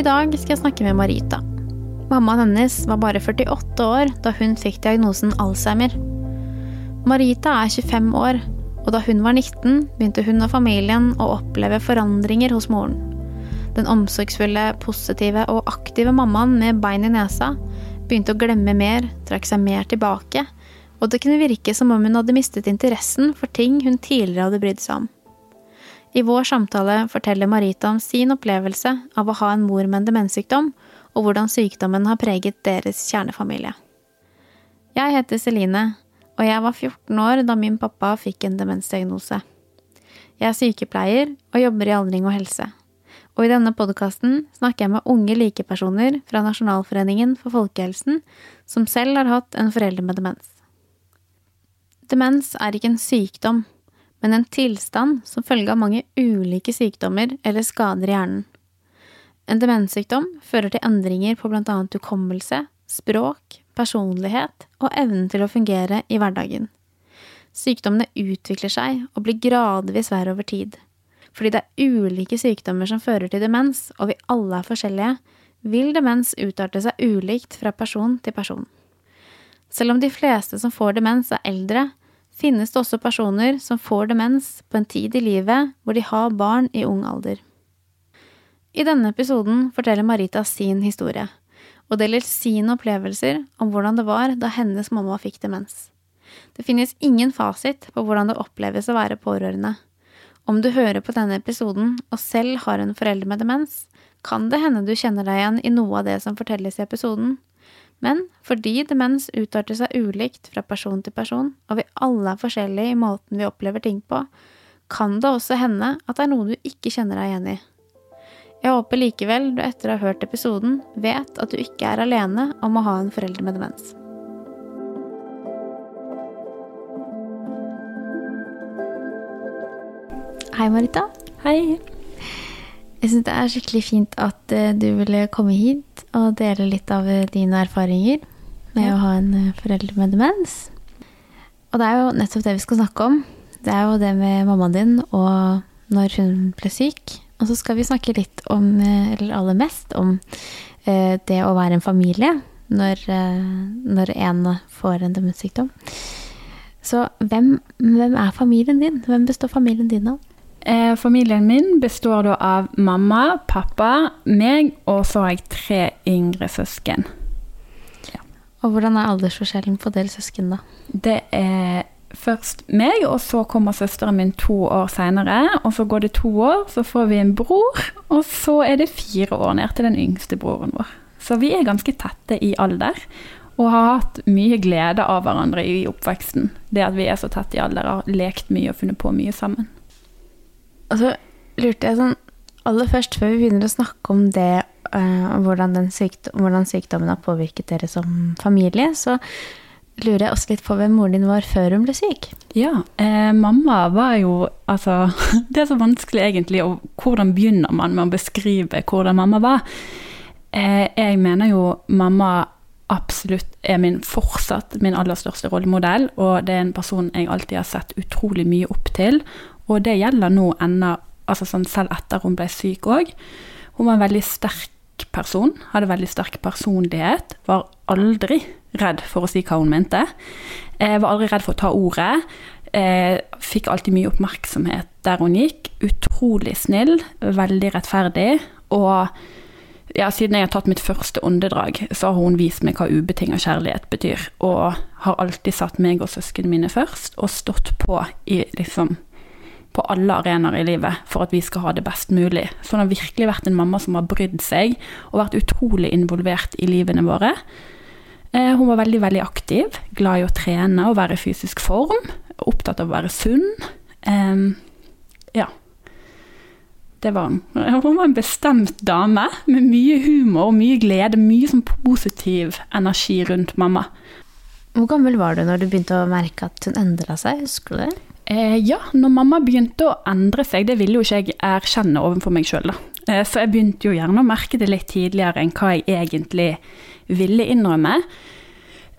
I dag skal jeg snakke med Marita. Mammaen hennes var bare 48 år da hun fikk diagnosen Alzheimer. Marita er 25 år, og da hun var 19, begynte hun og familien å oppleve forandringer hos moren. Den omsorgsfulle, positive og aktive mammaen med bein i nesa begynte å glemme mer, trakk seg mer tilbake, og det kunne virke som om hun hadde mistet interessen for ting hun tidligere hadde brydd seg om. I vår samtale forteller Marita om sin opplevelse av å ha en mor med en demenssykdom, og hvordan sykdommen har preget deres kjernefamilie. Jeg heter Celine, og jeg var 14 år da min pappa fikk en demensdiagnose. Jeg er sykepleier og jobber i aldring og helse. Og i denne podkasten snakker jeg med unge likepersoner fra Nasjonalforeningen for folkehelsen som selv har hatt en forelder med demens. Demens er ikke en sykdom, men en tilstand som følge av mange ulike sykdommer eller skader i hjernen. En demenssykdom fører til endringer på blant annet hukommelse, språk, personlighet og evnen til å fungere i hverdagen. Sykdommene utvikler seg og blir gradvis verre over tid. Fordi det er ulike sykdommer som fører til demens, og vi alle er forskjellige, vil demens utarte seg ulikt fra person til person. Selv om de fleste som får demens, er eldre, finnes det også personer som får demens på en tid i livet hvor de har barn i ung alder. I denne episoden forteller Marita sin historie, og deler sine opplevelser om hvordan det var da hennes mamma fikk demens. Det finnes ingen fasit på hvordan det oppleves å være pårørende. Om du hører på denne episoden og selv har en forelder med demens, kan det hende du kjenner deg igjen i noe av det som fortelles i episoden, men fordi demens utarter seg ulikt fra person til person, og vi alle er forskjellige i måten vi opplever ting på, kan det også hende at det er noe du ikke kjenner deg igjen i. Jeg håper likevel du etter å ha hørt episoden vet at du ikke er alene om å ha en forelder med demens. Hei, Marita. Hei. Jeg syns det er skikkelig fint at eh, du ville komme hit og dele litt av eh, dine erfaringer med ja. å ha en eh, forelder med demens. Og det er jo nettopp det vi skal snakke om. Det er jo det med mammaen din og når hun ble syk. Og så skal vi snakke litt om, eller aller mest, om det å være en familie når, når en får en demenssykdom. Så hvem, hvem er familien din? Hvem består familien din av? Eh, familien min består da av mamma, pappa, meg, og så har jeg tre yngre søsken. Ja. Og hvordan er aldersforskjellen på dere søsken, da? Det er først meg, og så kommer søsteren min to år seinere. Og så går det to år, så får vi en bror, og så er det fire år ned til den yngste broren vår. Så vi er ganske tette i alder. Og har hatt mye glede av hverandre i oppveksten. Det at vi er så tette i alder, har lekt mye og funnet på mye sammen. Og så lurte jeg sånn Aller først, før vi begynner å snakke om det, uh, hvordan, sykdom, hvordan, sykdommen har påvirket dere som familie, så lurer jeg også litt på hvem moren din var før hun ble syk. Ja, eh, mamma var jo Altså, det er så vanskelig egentlig, og hvordan begynner man med å beskrive hvordan mamma var? Eh, jeg mener jo mamma absolutt er min fortsatt min aller største rollemodell, og det er en person jeg alltid har sett utrolig mye opp til, og det gjelder nå ennå, altså sånn selv etter hun ble syk òg. Hun var en veldig sterk person, hadde veldig sterk personlighet. Var aldri redd for å si hva hun mente. Eh, var aldri redd for å ta ordet. Eh, fikk alltid mye oppmerksomhet der hun gikk. Utrolig snill, veldig rettferdig. Og ja, siden jeg har tatt mitt første åndedrag, så har hun vist meg hva ubetinga kjærlighet betyr. Og har alltid satt meg og søsknene mine først, og stått på i liksom på alle arenaer i livet for at vi skal ha det best mulig. Så hun har virkelig vært en mamma som har brydd seg og vært utrolig involvert i livene våre. Eh, hun var veldig, veldig aktiv, glad i å trene og være i fysisk form. Opptatt av å være sunn. Ja. Det var hun. Hun var en bestemt dame med mye humor og mye glede. Mye sånn positiv energi rundt mamma. Hvor gammel var du når du begynte å merke at hun endra seg? Husker du det? Eh, ja, når mamma begynte å endre seg, det ville jo ikke jeg erkjenne overfor meg sjøl, da. Eh, så jeg begynte jo gjerne å merke det litt tidligere enn hva jeg egentlig ville innrømme.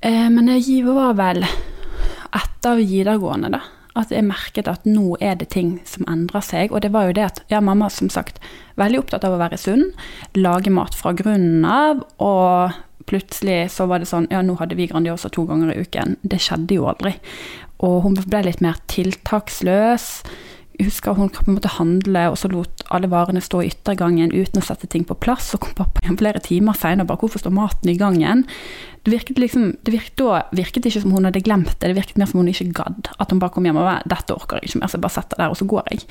Eh, men jeg var vel etter videregående, da. At jeg merket at nå er det ting som endrer seg. Og det var jo det at ja, mamma som sagt veldig opptatt av å være sunn, lage mat fra grunnen av. Og plutselig så var det sånn ja, nå hadde vi Grandiosa to ganger i uken. Det skjedde jo aldri. Og hun ble litt mer tiltaksløs. Jeg husker hun på en måte handle, og så lot alle varene stå i yttergangen uten å sette ting på plass. Så kom pappa hjem flere timer seinere og bare 'Hvorfor står maten i gangen?' Det virket liksom, det virket, Da virket ikke som hun hadde glemt det, det virket mer som hun ikke gadd. At hun bare kom hjem og var 'Dette orker jeg ikke mer, så jeg bare setter der, og så går jeg'.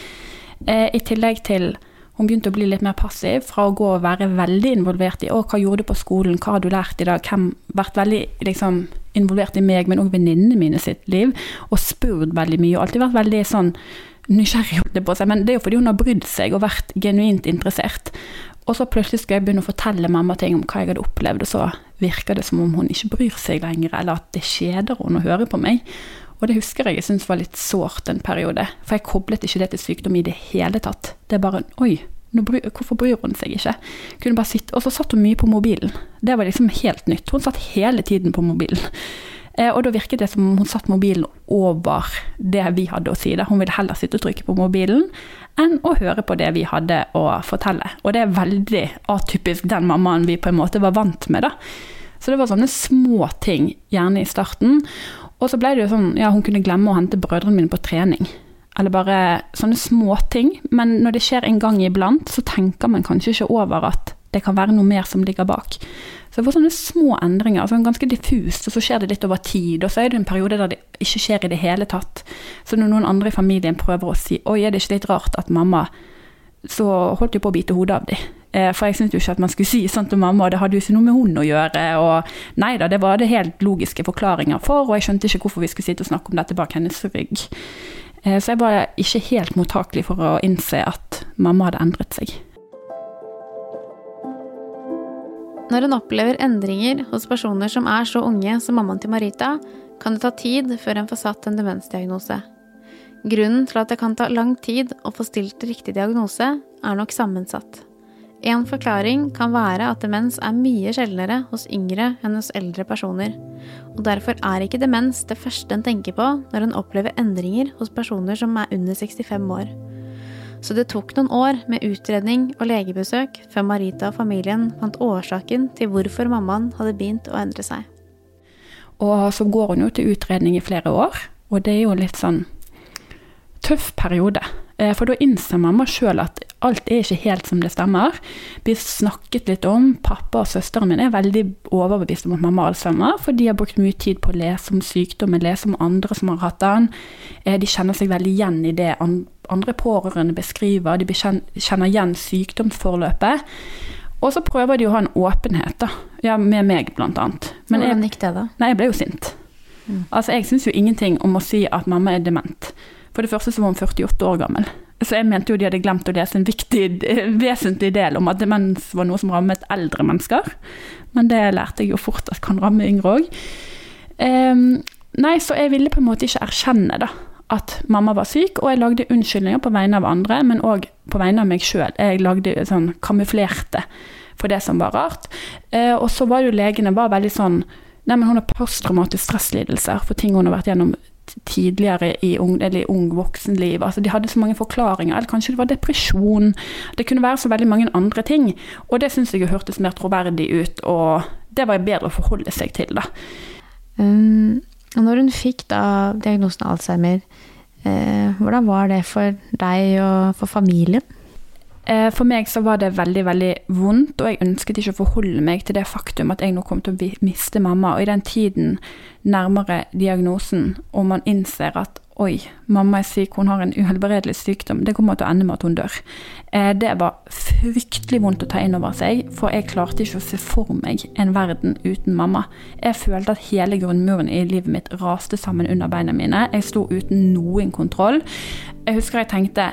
Eh, I tillegg til hun begynte å bli litt mer passiv, fra å gå og være veldig involvert i å, hva gjorde du på skolen, hva har du lært i dag, hvem vært veldig liksom, involvert i meg, men òg venninnene mine sitt liv, og spurt veldig mye, og alltid vært veldig sånn nysgjerrig på seg, men det er jo fordi hun har brydd seg og vært genuint interessert. Og så plutselig skal jeg begynne å fortelle mamma ting om hva jeg hadde opplevd, og så virker det som om hun ikke bryr seg lenger, eller at det kjeder henne å høre på meg. Og det husker jeg jeg syntes var litt sårt en periode, for jeg koblet ikke det til sykdom i det hele tatt. Det er bare oi, bryr, hvorfor bryr hun seg ikke? Kunne bare sitte, Og så satt hun mye på mobilen. Det var liksom helt nytt. Hun satt hele tiden på mobilen. Eh, og da virket det som om hun satt mobilen over det vi hadde å si. Da. Hun ville heller sitte og trykke på mobilen enn å høre på det vi hadde å fortelle. Og det er veldig atypisk den mammaen vi på en måte var vant med. da. Så det var sånne små ting, gjerne i starten. Og så ble det jo sånn, ja, hun kunne glemme å hente brødrene mine på trening. Eller bare sånne småting. Men når det skjer en gang iblant, så tenker man kanskje ikke over at det kan være noe mer som ligger bak. Så jeg får sånne små endringer, altså ganske diffust, og så skjer det litt over tid. Og så er det en periode der det ikke skjer i det hele tatt. Så når noen andre i familien prøver å si oi, er det ikke litt rart at mamma Så holdt de på å bite hodet av dem. Eh, for jeg syntes jo ikke at man skulle si sånn til mamma, og det hadde jo ikke noe med hun å gjøre. Og nei da, det var det helt logiske forklaringer for, og jeg skjønte ikke hvorfor vi skulle sitte og snakke om dette bak hennes rygg. Eh, så jeg var ikke helt mottakelig for å innse at mamma hadde endret seg. Når en opplever endringer hos personer som er så unge som mammaen til Marita, kan det ta tid før en får satt en demensdiagnose. Grunnen til at det kan ta lang tid å få stilt riktig diagnose, er nok sammensatt. En forklaring kan være at demens er mye sjeldnere hos yngre enn hos eldre personer, og derfor er ikke demens det første en tenker på når en opplever endringer hos personer som er under 65 år så det tok noen år med utredning og legebesøk før Marita og familien fant årsaken til hvorfor mammaen hadde begynt å endre seg. Og så går hun jo til utredning i flere år, og det er jo litt sånn tøff periode. Eh, for da innser mamma sjøl at alt er ikke helt som det stemmer. Vi snakket litt om Pappa og søsteren min er veldig overbevist om at mamma har alzheimer, for de har brukt mye tid på å lese om sykdommen, lese om andre som har hatt den. Eh, de kjenner seg veldig igjen i det andre pårørende beskriver. De kjenner igjen sykdomsforløpet. Og så prøver de å ha en åpenhet, da. Ja, med meg, blant annet. Men Hvordan gikk det, da? Nei, jeg ble jo sint. Mm. Altså, jeg syns jo ingenting om å si at mamma er dement. For det første så var hun 48 år gammel. Så jeg mente jo de hadde glemt å lese en viktig, vesentlig del om at demens var noe som rammet eldre mennesker. Men det lærte jeg jo fort at kan ramme yngre òg. Um, ehm, nei, så jeg ville på en måte ikke erkjenne, da at mamma var syk, og jeg lagde unnskyldninger på vegne av andre, men òg på vegne av meg sjøl. Jeg lagde sånn kamuflerte for det som var rart. Uh, og så var jo legene var veldig sånn Nei, men hun har posttraumatisk stresslidelser for ting hun har vært gjennom tidligere i ung, eller ung voksenliv. Altså, de hadde så mange forklaringer. Eller kanskje det var depresjon. Det kunne være så veldig mange andre ting. Og det syns jeg hørtes mer troverdig ut, og det var bedre å forholde seg til, da. Um, når hun fikk da diagnosen Alzheimer, eh, hvordan var det for deg og for familien? Eh, for meg så var det veldig veldig vondt, og jeg ønsket ikke å forholde meg til det faktum at jeg nå kom til å miste mamma. Og i den tiden nærmere diagnosen, og man innser at Oi, mamma er syk, hun har en uhelbredelig sykdom. Det kommer til å ende med at hun dør. Eh, det var fryktelig vondt å ta inn over seg, for jeg klarte ikke å se for meg en verden uten mamma. Jeg følte at hele grunnmuren i livet mitt raste sammen under beina mine. Jeg sto uten noen kontroll. Jeg husker jeg tenkte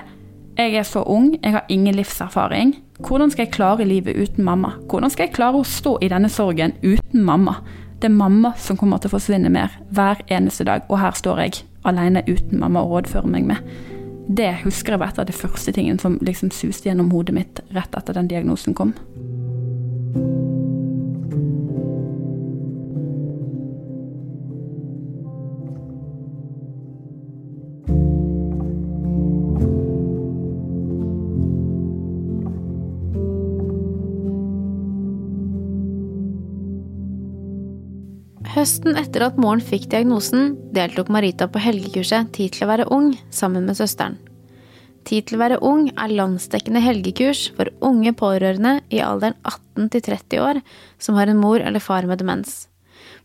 jeg er så ung, jeg har ingen livserfaring. Hvordan skal jeg klare livet uten mamma? Hvordan skal jeg klare å stå i denne sorgen uten mamma? Det er mamma som kommer til å forsvinne mer hver eneste dag, og her står jeg alene uten mamma å rådføre meg med. Det husker jeg var et av de første tingene som liksom suste gjennom hodet mitt rett etter den diagnosen kom. Høsten etter at moren fikk diagnosen, deltok Marita på helgekurset Tid til å være ung sammen med søsteren. Tid til å være ung er landsdekkende helgekurs for unge pårørende i alderen 18 til 30 år som har en mor eller far med demens.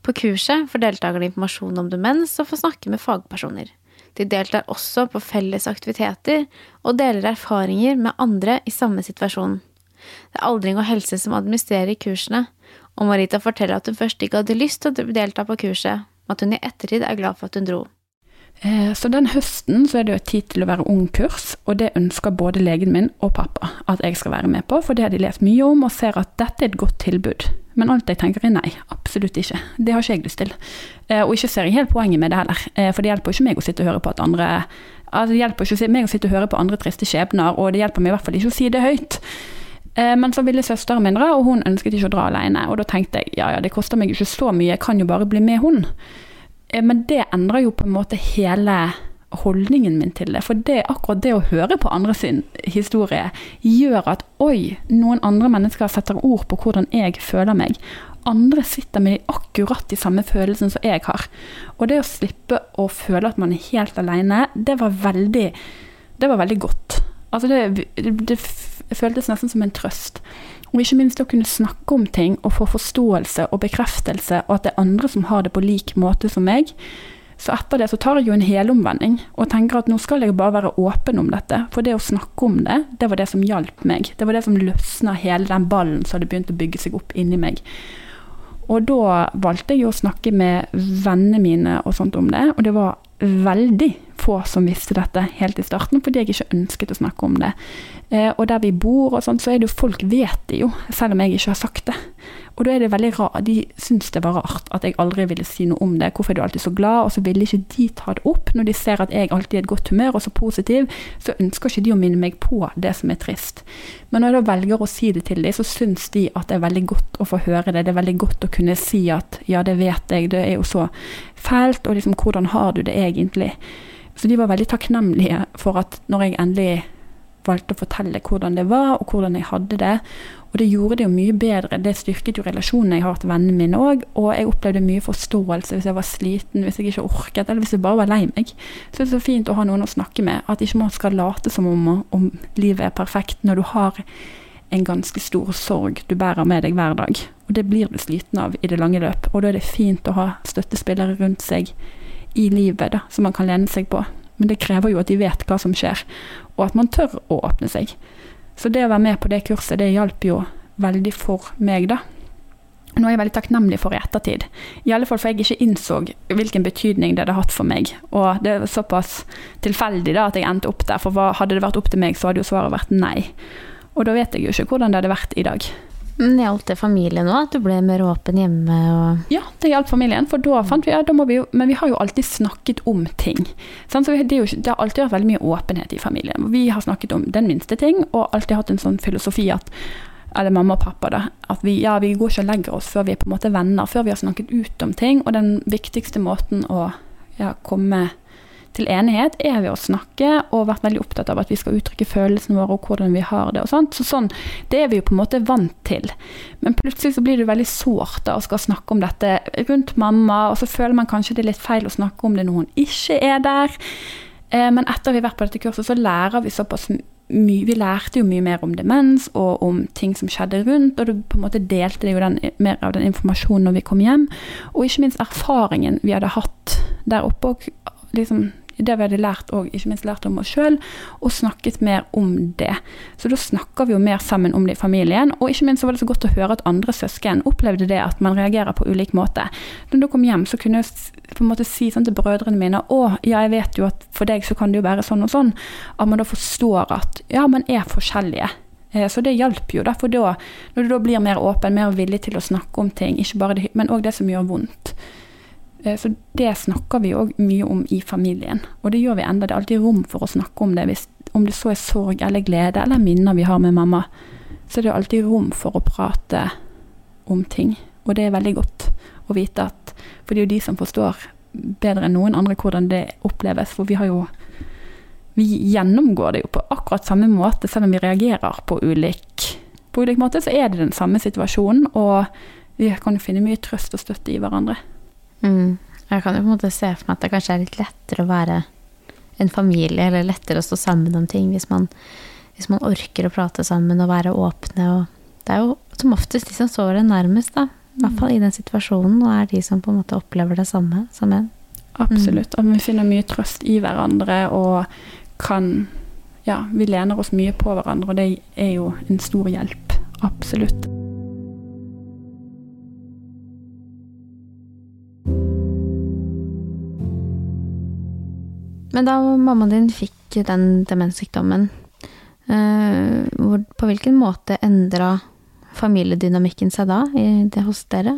På kurset får deltakerne informasjon om demens og får snakke med fagpersoner. De deltar også på felles aktiviteter og deler erfaringer med andre i samme situasjon. Det er Aldring og helse som administrerer kursene, og Marita forteller at hun først ikke hadde lyst til å delta på kurset, men at hun i ettertid er glad for at hun dro. Eh, så den høsten så er det jo tid til å være ung-kurs, og det ønsker både legen min og pappa at jeg skal være med på, for det har de lest mye om og ser at dette er et godt tilbud. Men alt jeg tenker er nei, absolutt ikke. Det har ikke jeg lyst til. Eh, og ikke ser jeg helt poenget med det heller, eh, for det hjelper ikke meg å sitte og høre på at andre altså Det hjelper ikke meg å sitte og høre på andre triste skjebner, og det hjelper meg i hvert fall ikke å si det høyt. Eh, men så ville søsteren min dra, og hun ønsket ikke å dra alene. Og da tenkte jeg ja ja, det koster meg ikke så mye, jeg kan jo bare bli med hun. Eh, men det endrer jo på en måte hele holdningen min til det. For det, akkurat det å høre på andre sin historie gjør at oi, noen andre mennesker setter ord på hvordan jeg føler meg. Andre sitter med akkurat de samme følelsene som jeg har. Og det å slippe å føle at man er helt alene, det var veldig, det var veldig godt. Altså det, det, det føltes nesten som en trøst. Og ikke minst å kunne snakke om ting og få forståelse og bekreftelse, og at det er andre som har det på lik måte som meg. Så etter det så tar jeg jo en helomvending og tenker at nå skal jeg bare være åpen om dette. For det å snakke om det, det var det som hjalp meg. Det var det som løsna hele den ballen som hadde begynt å bygge seg opp inni meg. Og da valgte jeg å snakke med vennene mine og sånt om det, og det var veldig få som visste dette helt i starten, fordi jeg ikke ønsket å snakke om det. Eh, og der vi bor og sånn, så er det jo folk vet det jo, selv om jeg ikke har sagt det. Og da er det veldig rart, de syns det var rart at jeg aldri ville si noe om det. Hvorfor er du alltid så glad? Og så ville ikke de ta det opp. Når de ser at jeg alltid er i et godt humør og så positiv, så ønsker ikke de å minne meg på det som er trist. Men når jeg da velger å si det til dem, så syns de at det er veldig godt å få høre det. Det er veldig godt å kunne si at ja, det vet jeg, det er jo så fælt, og liksom hvordan har du det egentlig? Så de var veldig takknemlige for at når jeg endelig valgte å fortelle hvordan det var, og hvordan jeg hadde det. Og det gjorde det jo mye bedre. Det styrket jo relasjonene jeg har til vennene mine òg. Og jeg opplevde mye forståelse hvis jeg var sliten, hvis jeg ikke orket, eller hvis jeg bare var lei meg. Så det er så fint å ha noen å snakke med. At ikke man skal late som om, om livet er perfekt når du har en ganske stor sorg du bærer med deg hver dag. Og det blir du sliten av i det lange løp. Og da er det fint å ha støttespillere rundt seg i livet da, som man kan lene seg på. Men det krever jo at de vet hva som skjer, og at man tør å åpne seg. Så det å være med på det kurset, det hjalp jo veldig for meg, da. Nå er jeg veldig takknemlig for i ettertid. I alle fall for jeg ikke innså hvilken betydning det hadde hatt for meg. Og det er såpass tilfeldig da at jeg endte opp der, for hadde det vært opp til meg, så hadde jo svaret vært nei. Og da vet jeg jo ikke hvordan det hadde vært i dag. Men Hjalp det familien òg, at du ble mer åpen hjemme? Og... Ja, det hjalp familien. For da fant vi ja, da vi jo Men vi har jo alltid snakket om ting. Så det, jo, det, har alltid vært veldig mye åpenhet i familien. Vi har snakket om den minste ting, og alltid hatt en sånn filosofi at eller mamma og pappa, da. At vi, ja, vi går ikke og legger oss før vi er på en måte venner, før vi har snakket ut om ting. Og den viktigste måten å ja, komme til enighet er ved å snakke, og vært veldig opptatt av at vi skal uttrykke følelsene våre og hvordan vi har det. og sånt. Så sånn, Det er vi jo på en måte vant til. Men plutselig så blir det veldig sårt da, å skal snakke om dette rundt mamma, og så føler man kanskje det er litt feil å snakke om det når hun ikke er der. Eh, men etter vi har vært på dette kurset, så lærer vi såpass mye Vi lærte jo mye mer om demens og om ting som skjedde rundt, og du på en måte delte det jo den, mer av den informasjonen når vi kom hjem. Og ikke minst erfaringen vi hadde hatt der oppe. og liksom det vi hadde lært og ikke minst lært om oss sjøl, og snakket mer om det. Så da snakker vi jo mer sammen om det i familien, og ikke minst så var det så godt å høre at andre søsken opplevde det at man reagerer på ulik måte. Når du kom hjem, så kunne jeg på en måte si sånn til brødrene mine å, ja, jeg vet jo at for deg så kan det jo være sånn og sånn, at man da forstår at ja, man er forskjellige. Eh, så det hjalp jo, da, for da, når du da blir mer åpen, mer villig til å snakke om ting, ikke bare det, men òg det som gjør vondt. Eh, så det snakker vi òg mye om i familien. Og det gjør vi enda. Det er alltid rom for å snakke om det. Hvis, om det så er sorg eller glede eller minner vi har med mamma, så er det alltid rom for å prate om ting. Og det er veldig godt å vite at For det er jo de som forstår bedre enn noen andre hvordan det oppleves. For vi har jo Vi gjennomgår det jo på akkurat samme måte, selv om vi reagerer på ulik, på ulik måte, så er det den samme situasjonen. Og vi kan jo finne mye trøst og støtte i hverandre. Mm. Jeg kan jo på en måte se for meg at det kanskje er litt lettere å være en familie, eller lettere å stå sammen om ting hvis man, hvis man orker å prate sammen og være åpne. Og det er jo som oftest de som står en nærmest, da. I hvert fall i den situasjonen, og er de som på en måte opplever det samme som en. Absolutt. Og vi finner mye trøst i hverandre og kan Ja, vi lener oss mye på hverandre, og det er jo en stor hjelp. Absolutt. Men da mammaen din fikk den demenssykdommen, eh, på hvilken måte endra familiedynamikken seg da det hos dere?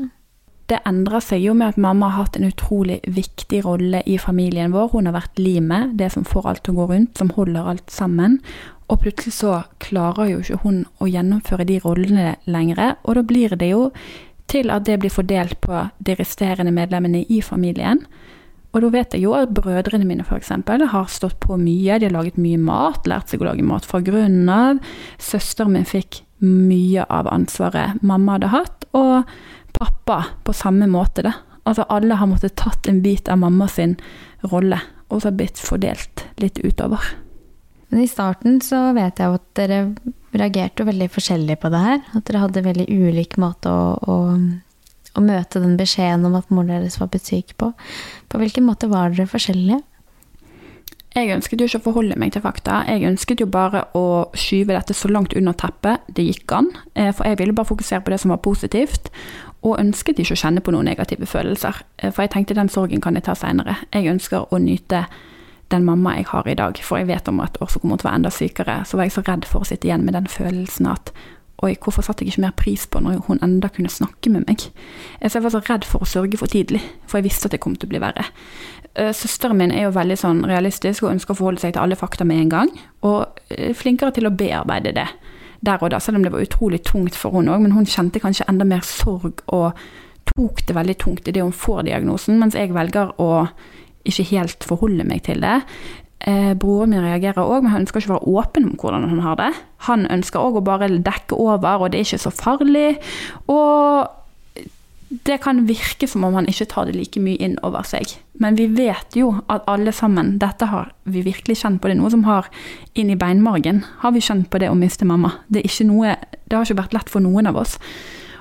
Det endrer seg jo med at mamma har hatt en utrolig viktig rolle i familien vår. Hun har vært limet, det som får alt til å gå rundt, som holder alt sammen. Og plutselig så klarer jo ikke hun å gjennomføre de rollene lenger, og da blir det jo til at det blir fordelt på de resterende medlemmene i familien. Og da vet jeg jo at brødrene mine f.eks. har stått på mye. De har laget mye mat, lært seg å lage mat fra grunnen av. Søsteren min fikk mye av ansvaret mamma hadde hatt, og pappa på samme måte. da. Altså alle har måttet tatt en bit av mamma sin rolle, og så blitt fordelt litt utover. Men i starten så vet jeg at dere reagerte veldig forskjellig på det her. At dere hadde veldig ulik måte å, å, å møte den beskjeden om at moren deres var blitt syk på. På hvilken måte var dere forskjellige? Jeg ønsket jo ikke å forholde meg til fakta. Jeg ønsket jo bare å skyve dette så langt under teppet det gikk an. eh, For jeg ville bare fokusere på det som var positivt, og ønsket ikke å kjenne på noen negative følelser. Eh, For jeg tenkte den sorgen kan jeg ta seinere. Jeg ønsker å nyte den mamma jeg har i dag, for jeg vet om at Åse kommer til å være enda sykere, så var jeg så redd for å sitte igjen med den følelsen at Oi, hvorfor satte jeg ikke mer pris på når hun enda kunne snakke med meg? Eh, Så jeg var så redd for å sørge for tidlig, for jeg visste at det kom til å bli verre. Eh, Søsteren min er jo veldig sånn realistisk og ønsker å forholde seg til alle fakta med en gang. Og eh, flinkere til å bearbeide det der og da, selv om det var utrolig tungt for hun òg. Men hun kjente kanskje enda mer sorg og tok det veldig tungt idet hun får diagnosen, mens jeg velger å ikke helt forholde meg til det. Eh, broren min reagerer òg, men han ønsker ikke å være åpen om hvordan han har det. Han ønsker òg å bare dekke over, og det er ikke så farlig. Og det kan virke som om han ikke tar det like mye inn over seg. Men vi vet jo at alle sammen, dette har vi virkelig kjent på. Det er noe som har inn i beinmargen. Har vi kjent på det å miste mamma? Det, er ikke noe, det har ikke vært lett for noen av oss.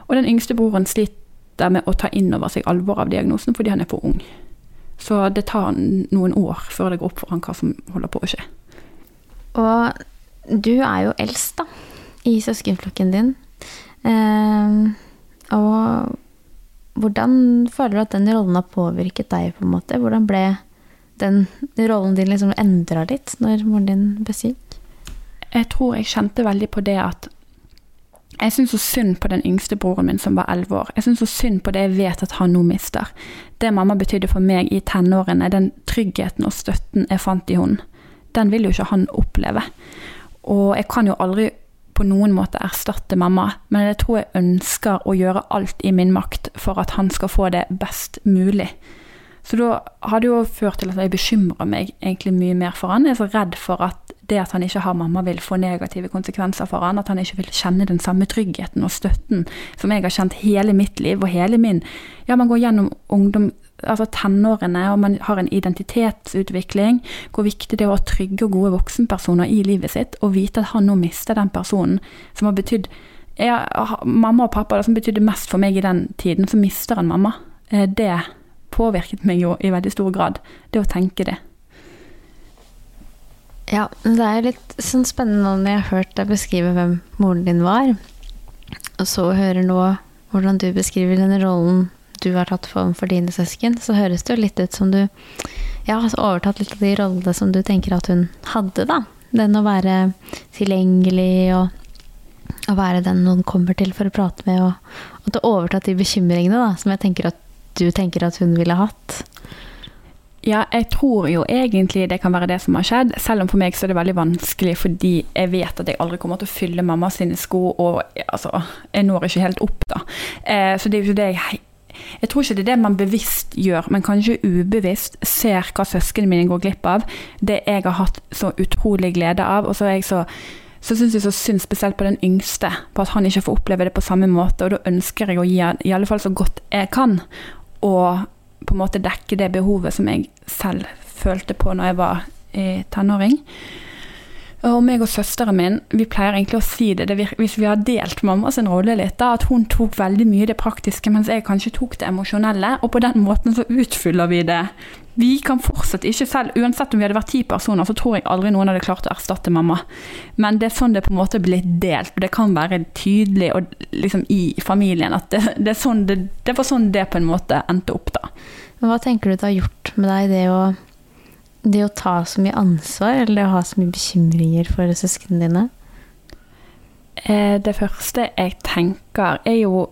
Og den yngste broren sliter med å ta inn over seg alvoret av diagnosen fordi han er for ung. Så det tar noen år før det går opp for han hva som holder på å skje. Og du er jo eldst, da, i søskenflokken din. Eh, og hvordan føler du at den rollen har påvirket deg, på en måte? Hvordan ble den rollen din liksom endra litt når moren din ble syk? Jeg tror jeg kjente veldig på det at jeg syns så synd på den yngste broren min som var elleve år. Jeg syns så synd på det jeg vet at han nå mister. Det mamma betydde for meg i tenårene, den tryggheten og støtten jeg fant i henne, den vil jo ikke han oppleve. Og jeg kan jo aldri på noen måte erstatte mamma, men jeg tror jeg ønsker å gjøre alt i min makt for at han skal få det best mulig. Så da har det jo ført til at jeg bekymrer meg egentlig mye mer for han. Jeg er så redd for at det at han ikke har mamma vil få negative konsekvenser for han, at han ikke vil kjenne den samme tryggheten og støtten som jeg har kjent hele mitt liv og hele min Ja, man går gjennom ungdom, altså tenårene, og man har en identitetsutvikling. Hvor viktig det er å ha trygge og gode voksenpersoner i livet sitt, og vite at han nå mister den personen som har betydd ja, Mamma og pappa, det som betydde mest for meg i den tiden, så mister han mamma. Eh, Det påvirket meg jo i veldig stor grad, det å tenke det. Ja, det er jo litt sånn spennende når jeg har hørt deg beskrive hvem moren din var, og så hører nå hvordan du beskriver den rollen du har tatt for, for dine søsken, så høres det jo litt ut som du ja, har overtatt litt av de rollene som du tenker at hun hadde, da. Den å være tilgjengelig og å være den noen kommer til for å prate med, og at du har overtatt de bekymringene da, som jeg tenker at du tenker at hun ville hatt. Ja, jeg tror jo egentlig det kan være det som har skjedd, selv om for meg så er det veldig vanskelig fordi jeg vet at jeg aldri kommer til å fylle mamma sine sko, og altså, jeg når ikke helt opp, da. Eh, så det er jo det jeg jeg tror ikke det er det man bevisst gjør, men kanskje ubevisst ser hva søsknene mine går glipp av. Det jeg har hatt så utrolig glede av. Og så er jeg så så syns jeg så synd spesielt på den yngste, på at han ikke får oppleve det på samme måte. Og da ønsker jeg å gi han i alle fall så godt jeg kan, og på en måte dekke det behovet som jeg selv følte på når jeg var eh, tenåring. Og meg og søsteren min vi pleier egentlig å si det, det hvis vi har delt mammas rolle litt, da, at hun tok veldig mye det praktiske, mens jeg kanskje tok det emosjonelle. Og på den måten så utfyller vi det. Vi kan fortsatt ikke selv, uansett om vi hadde vært ti personer, så tror jeg aldri noen hadde klart å erstatte mamma. Men det er sånn det på en måte blir delt. Det kan være tydelig og liksom i familien at det, det, sånn, det, det var sånn det på en måte endte opp, da. Men hva tenker du det har gjort med deg, det å det å ta så mye ansvar, eller det å ha så mye bekymringer for søsknene dine? Eh, det første jeg tenker, er jo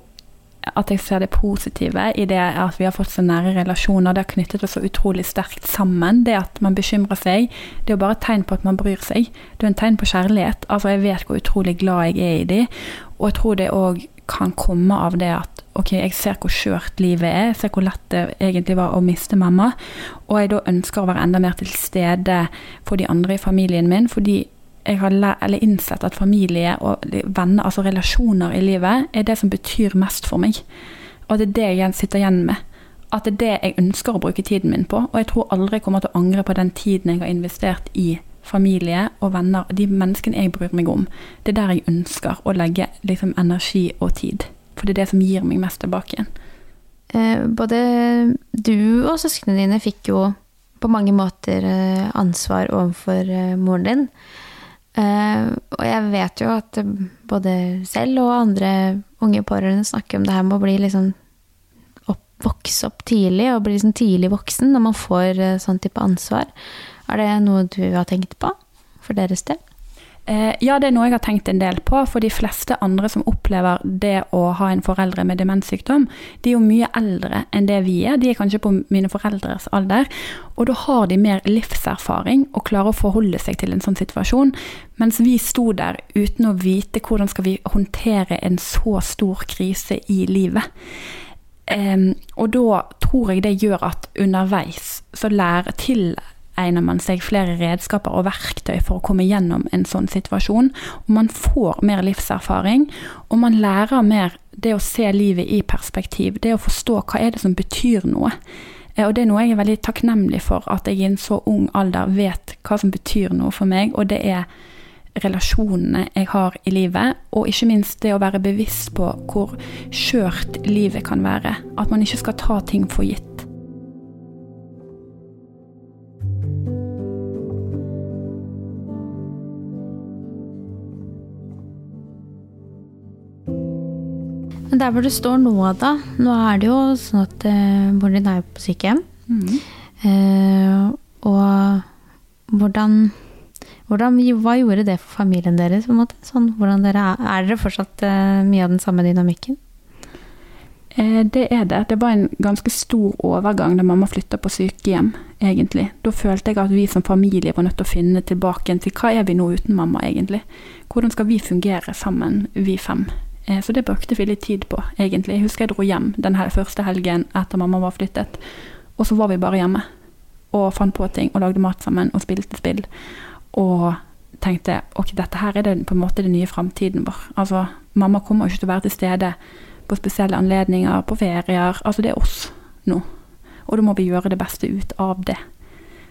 at jeg ser det positive i det at vi har fått så nære relasjoner. Det har knyttet oss så utrolig sterkt sammen. Det at man bekymrer seg, det er jo bare et tegn på at man bryr seg. Det er en tegn på kjærlighet. Altså, jeg vet hvor utrolig glad jeg er i de, og jeg tror det òg kan komme av det at ok, jeg ser hvor skjørt livet er, jeg ser hvor lett det egentlig var å miste mamma, og jeg da ønsker å være enda mer til stede for de andre i familien min, fordi jeg har innsett at familie og venner, altså relasjoner i livet, er det som betyr mest for meg. Og det er det jeg sitter igjen med. At det er det jeg ønsker å bruke tiden min på. Og jeg tror aldri jeg kommer til å angre på den tiden jeg har investert i familie og venner, de menneskene jeg bryr meg om. Det er der jeg ønsker å legge liksom, energi og tid. For det er det som gir meg mest tilbake igjen. Eh, både du og søsknene dine fikk jo på mange måter eh, ansvar overfor eh, moren din. Eh, og jeg vet jo at både selv og andre unge pårørende snakker om det her med å bli liksom opp, vokse opp tidlig, og bli liksom tidlig voksen når man får eh, sånn type ansvar. Er det noe du har tenkt på for deres del? Eh, ja, det er noe jeg har tenkt en del på. For de fleste andre som opplever det å ha en foreldre med demenssykdom, de er jo mye eldre enn det vi er. De er kanskje på mine foreldres alder. Og da har de mer livserfaring og klarer å forholde seg til en sånn situasjon. Mens vi sto der uten å vite hvordan skal vi håndtere en så stor krise i livet. Um, og da tror jeg det gjør at underveis så lærer til egner man seg flere redskaper og verktøy for å komme gjennom en sånn situasjon. Og man får mer livserfaring, og man lærer mer det å se livet i perspektiv. Det å forstå hva er det som betyr noe. Eh, og det er noe jeg er veldig takknemlig for, at jeg i en så ung alder vet hva som betyr noe for meg, og det er relasjonene jeg har i livet, og ikke minst det å være bevisst på hvor skjørt livet kan være. At man ikke skal ta ting for gitt. Der hvor du står nå, da Nå er det jo sånn at moren din er jo på sykehjem. Mm. Uh, og hvordan, hvordan, Hva gjorde det for familien deres? på en måte? Sånn, dere, er dere fortsatt uh, mye av den samme dynamikken? Det er det. Det var en ganske stor overgang da mamma flytta på sykehjem, egentlig. Da følte jeg at vi som familie var nødt til å finne tilbake til hva er vi nå uten mamma, egentlig. Hvordan skal vi fungere sammen, vi fem? Eh, så det brukte vi litt tid på, egentlig. Jeg husker jeg dro hjem den første helgen etter mamma var flyttet. Og så var vi bare hjemme og fant på ting og lagde mat sammen og spilte spill. Og tenkte ok, dette her er det på en måte den nye framtiden vår. Altså, mamma kommer ikke til å være til stede på spesielle anledninger, på ferier. Altså, det er oss nå. Og da må vi gjøre det beste ut av det.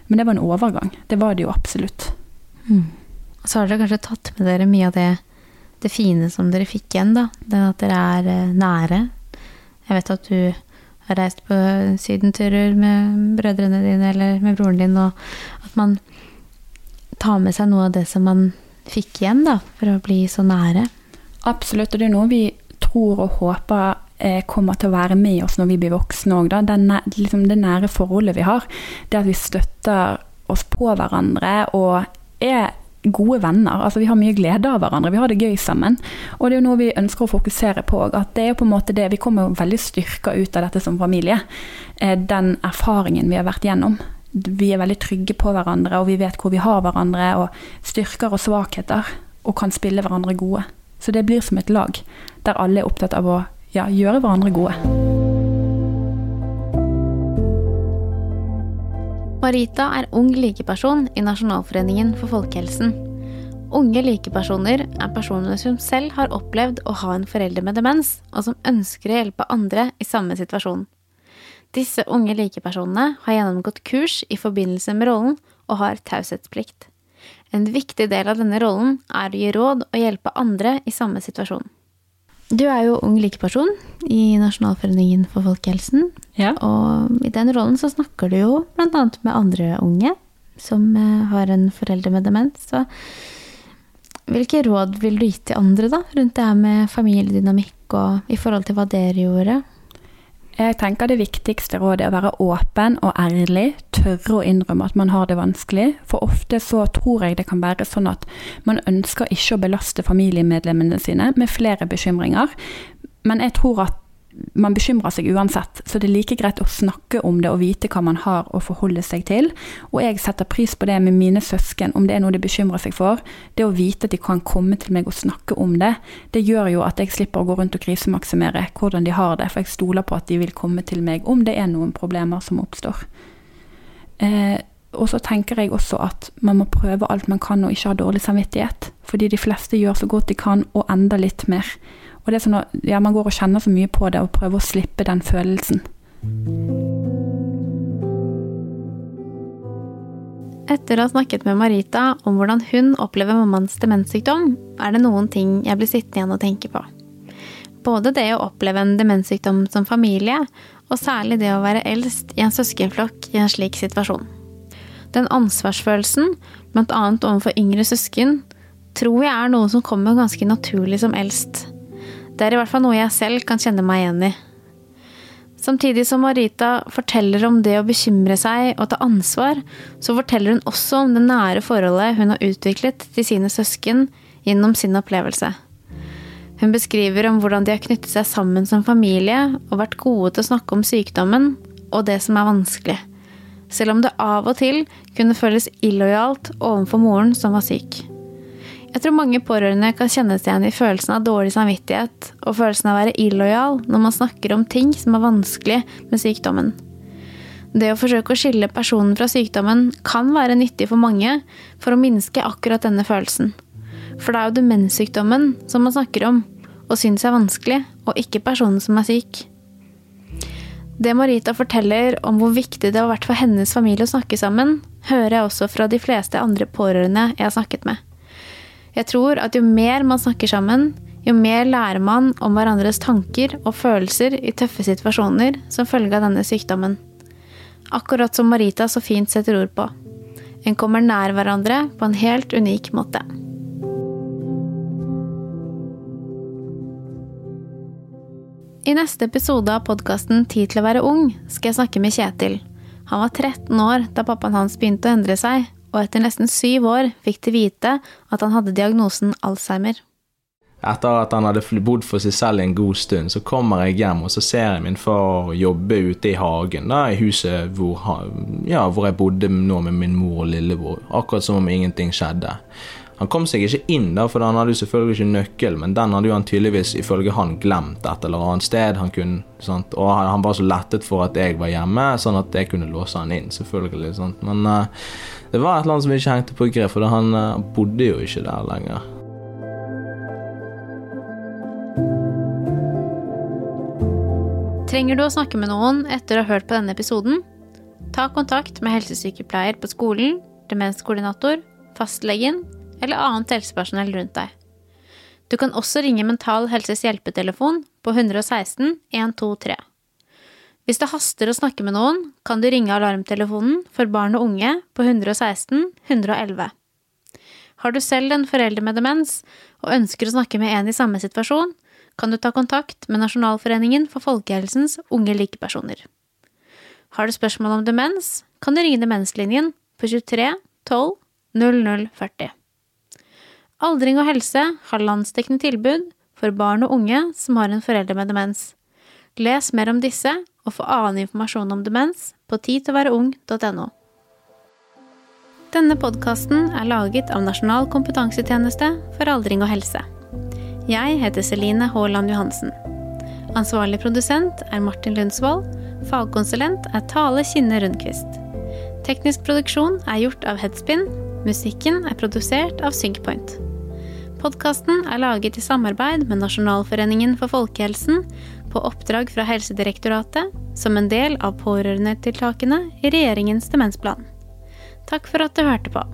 Men det var en overgang. Det var det jo absolutt. Mm. Så har dere kanskje tatt med dere mye av det det fine som dere fikk igjen, da. Den at dere er eh, nære. Jeg vet at du har reist på sydenturer med brødrene dine eller med broren din, og at man tar med seg noe av det som man fikk igjen, da, for å bli så nære. Absolutt, og det er noe vi tror og håper eh, kommer til å være med oss når vi blir voksne òg. Liksom det nære forholdet vi har. Det at vi støtter oss på hverandre og er gode venner. Altså Vi har mye glede av hverandre, vi har det gøy sammen. Og det er jo noe vi ønsker å fokusere på. At det er på en måte det, Vi kommer veldig styrka ut av dette som familie. Eh, den erfaringen vi har vært gjennom. Vi er veldig trygge på hverandre, og vi vet hvor vi har hverandre, og styrker og svakheter, og kan spille hverandre gode. Så det blir som et lag, der alle er opptatt av å ja, gjøre hverandre gode. Marita er ung likeperson i Nasjonalforeningen for folkehelsen. Unge likepersoner er personer som selv har opplevd å ha en forelder med demens, og som ønsker å hjelpe andre i samme situasjon. Disse unge likepersonene har gjennomgått kurs i forbindelse med rollen og har taushetsplikt. En viktig del av denne rollen er å gi råd og hjelpe andre i samme situasjon. Du er jo ung likeperson i Nasjonalforeningen for folkehelsen. Ja. Og i den rollen så snakker du jo annet med andre unge som eh, har en forelder med demens. Så hvilke råd vil du gi til andre da, rundt det her med familiedynamikk og i forhold til hva dere gjorde? Jeg tenker det viktigste rådet er å være åpen og ærlig, tørre å innrømme at man har det vanskelig. For ofte så tror jeg det kan være sånn at man ønsker ikke å belaste familiemedlemmene sine med flere bekymringer. Men jeg tror at man bekymrer seg uansett, så det er like greit å snakke om det og vite hva man har å forholde seg til. Og jeg setter pris på det med mine søsken, om det er noe de bekymrer seg for. Det å vite at de kan komme til meg og snakke om det, det gjør jo at jeg slipper å gå rundt og krisemaksimere hvordan de har det, for jeg stoler på at de vil komme til meg om det er noen problemer som oppstår. Eh, og så tenker jeg også at man må prøve alt man kan og ikke ha dårlig samvittighet. Fordi de fleste gjør så godt de kan, og enda litt mer. Og det er sånn at ja, man går og kjenner så mye på det, og prøver å slippe den følelsen. Etter å ha snakket med Marita om hvordan hun opplever mammaens demenssykdom, er det noen ting jeg blir sittende igjen og tenke på. Både det å oppleve en demenssykdom som familie, og særlig det å være eldst i en søskenflokk i en slik situasjon. Den ansvarsfølelsen, annet overfor yngre søsken, tror jeg er noe som kommer ganske naturlig som eldst. Det er i hvert fall noe jeg selv kan kjenne meg igjen i. Samtidig som Marita forteller om det å bekymre seg og ta ansvar, så forteller hun også om det nære forholdet hun har utviklet til sine søsken gjennom sin opplevelse. Hun beskriver om hvordan de har knyttet seg sammen som familie og vært gode til å snakke om sykdommen og det som er vanskelig, selv om det av og til kunne føles illojalt overfor moren som var syk. Jeg tror mange pårørende kan kjenne seg igjen i følelsen av dårlig samvittighet og følelsen av å være illojal når man snakker om ting som er vanskelig med sykdommen. Det å forsøke å skille personen fra sykdommen kan være nyttig for mange for å minske akkurat denne følelsen. For det er jo demenssykdommen som man snakker om og syns er vanskelig, og ikke personen som er syk. Det Marita forteller om hvor viktig det har vært for hennes familie å snakke sammen, hører jeg også fra de fleste andre pårørende jeg har snakket med. Jeg tror at jo mer man snakker sammen, jo mer lærer man om hverandres tanker og følelser i tøffe situasjoner som følge av denne sykdommen. Akkurat som Marita så fint setter ord på. En kommer nær hverandre på en helt unik måte. I neste episode av podkasten Tid til å være ung skal jeg snakke med Kjetil. Han var 13 år da pappaen hans begynte å endre seg, og etter nesten syv år fikk de vite at han hadde diagnosen Alzheimer. Etter at han hadde bodd for seg selv en god stund, så kommer jeg hjem og så ser jeg min far jobbe ute i hagen, da, i huset hvor, ja, hvor jeg bodde nå med min mor og lillebror. Akkurat som om ingenting skjedde. Han kom seg ikke inn, da, for han hadde jo selvfølgelig ikke nøkkel, men den hadde jo han tydeligvis ifølge han glemt et eller annet sted. Han kunne, sant? Og han var så lettet for at jeg var hjemme, sånn at jeg kunne låse han inn. selvfølgelig, sant? Men uh, det var et eller annet som ikke hengte på grep, for han uh, bodde jo ikke der lenger. Trenger du å snakke med noen etter å ha hørt på denne episoden? Ta kontakt med helsesykepleier på skolen, demenskoordinator, fastlegen eller annet helsepersonell rundt deg. Du kan også ringe Mental Helses hjelpetelefon på 116 123. Hvis det haster å snakke med noen, kan du ringe alarmtelefonen for barn og unge på 116 111. Har du selv en forelder med demens og ønsker å snakke med en i samme situasjon, kan du ta kontakt med Nasjonalforeningen for folkehelsens unge likepersoner. Har du spørsmål om demens, kan du ringe Demenslinjen på 23 12 00 40. Aldring og helse har landsdekkende tilbud for barn og unge som har en forelder med demens. Les mer om disse og få annen informasjon om demens på tidtilværeung.no. Denne podkasten er laget av Nasjonal kompetansetjeneste for aldring og helse. Jeg heter Celine Haaland Johansen. Ansvarlig produsent er Martin Lundsvold. Fagkonsulent er Tale Kinne Rundquist. Teknisk produksjon er gjort av Headspin. Musikken er produsert av Synkpoint. Podkasten er laget i samarbeid med Nasjonalforeningen for folkehelsen, på oppdrag fra Helsedirektoratet som en del av pårørendetiltakene i regjeringens demensplan. Takk for at du hørte på.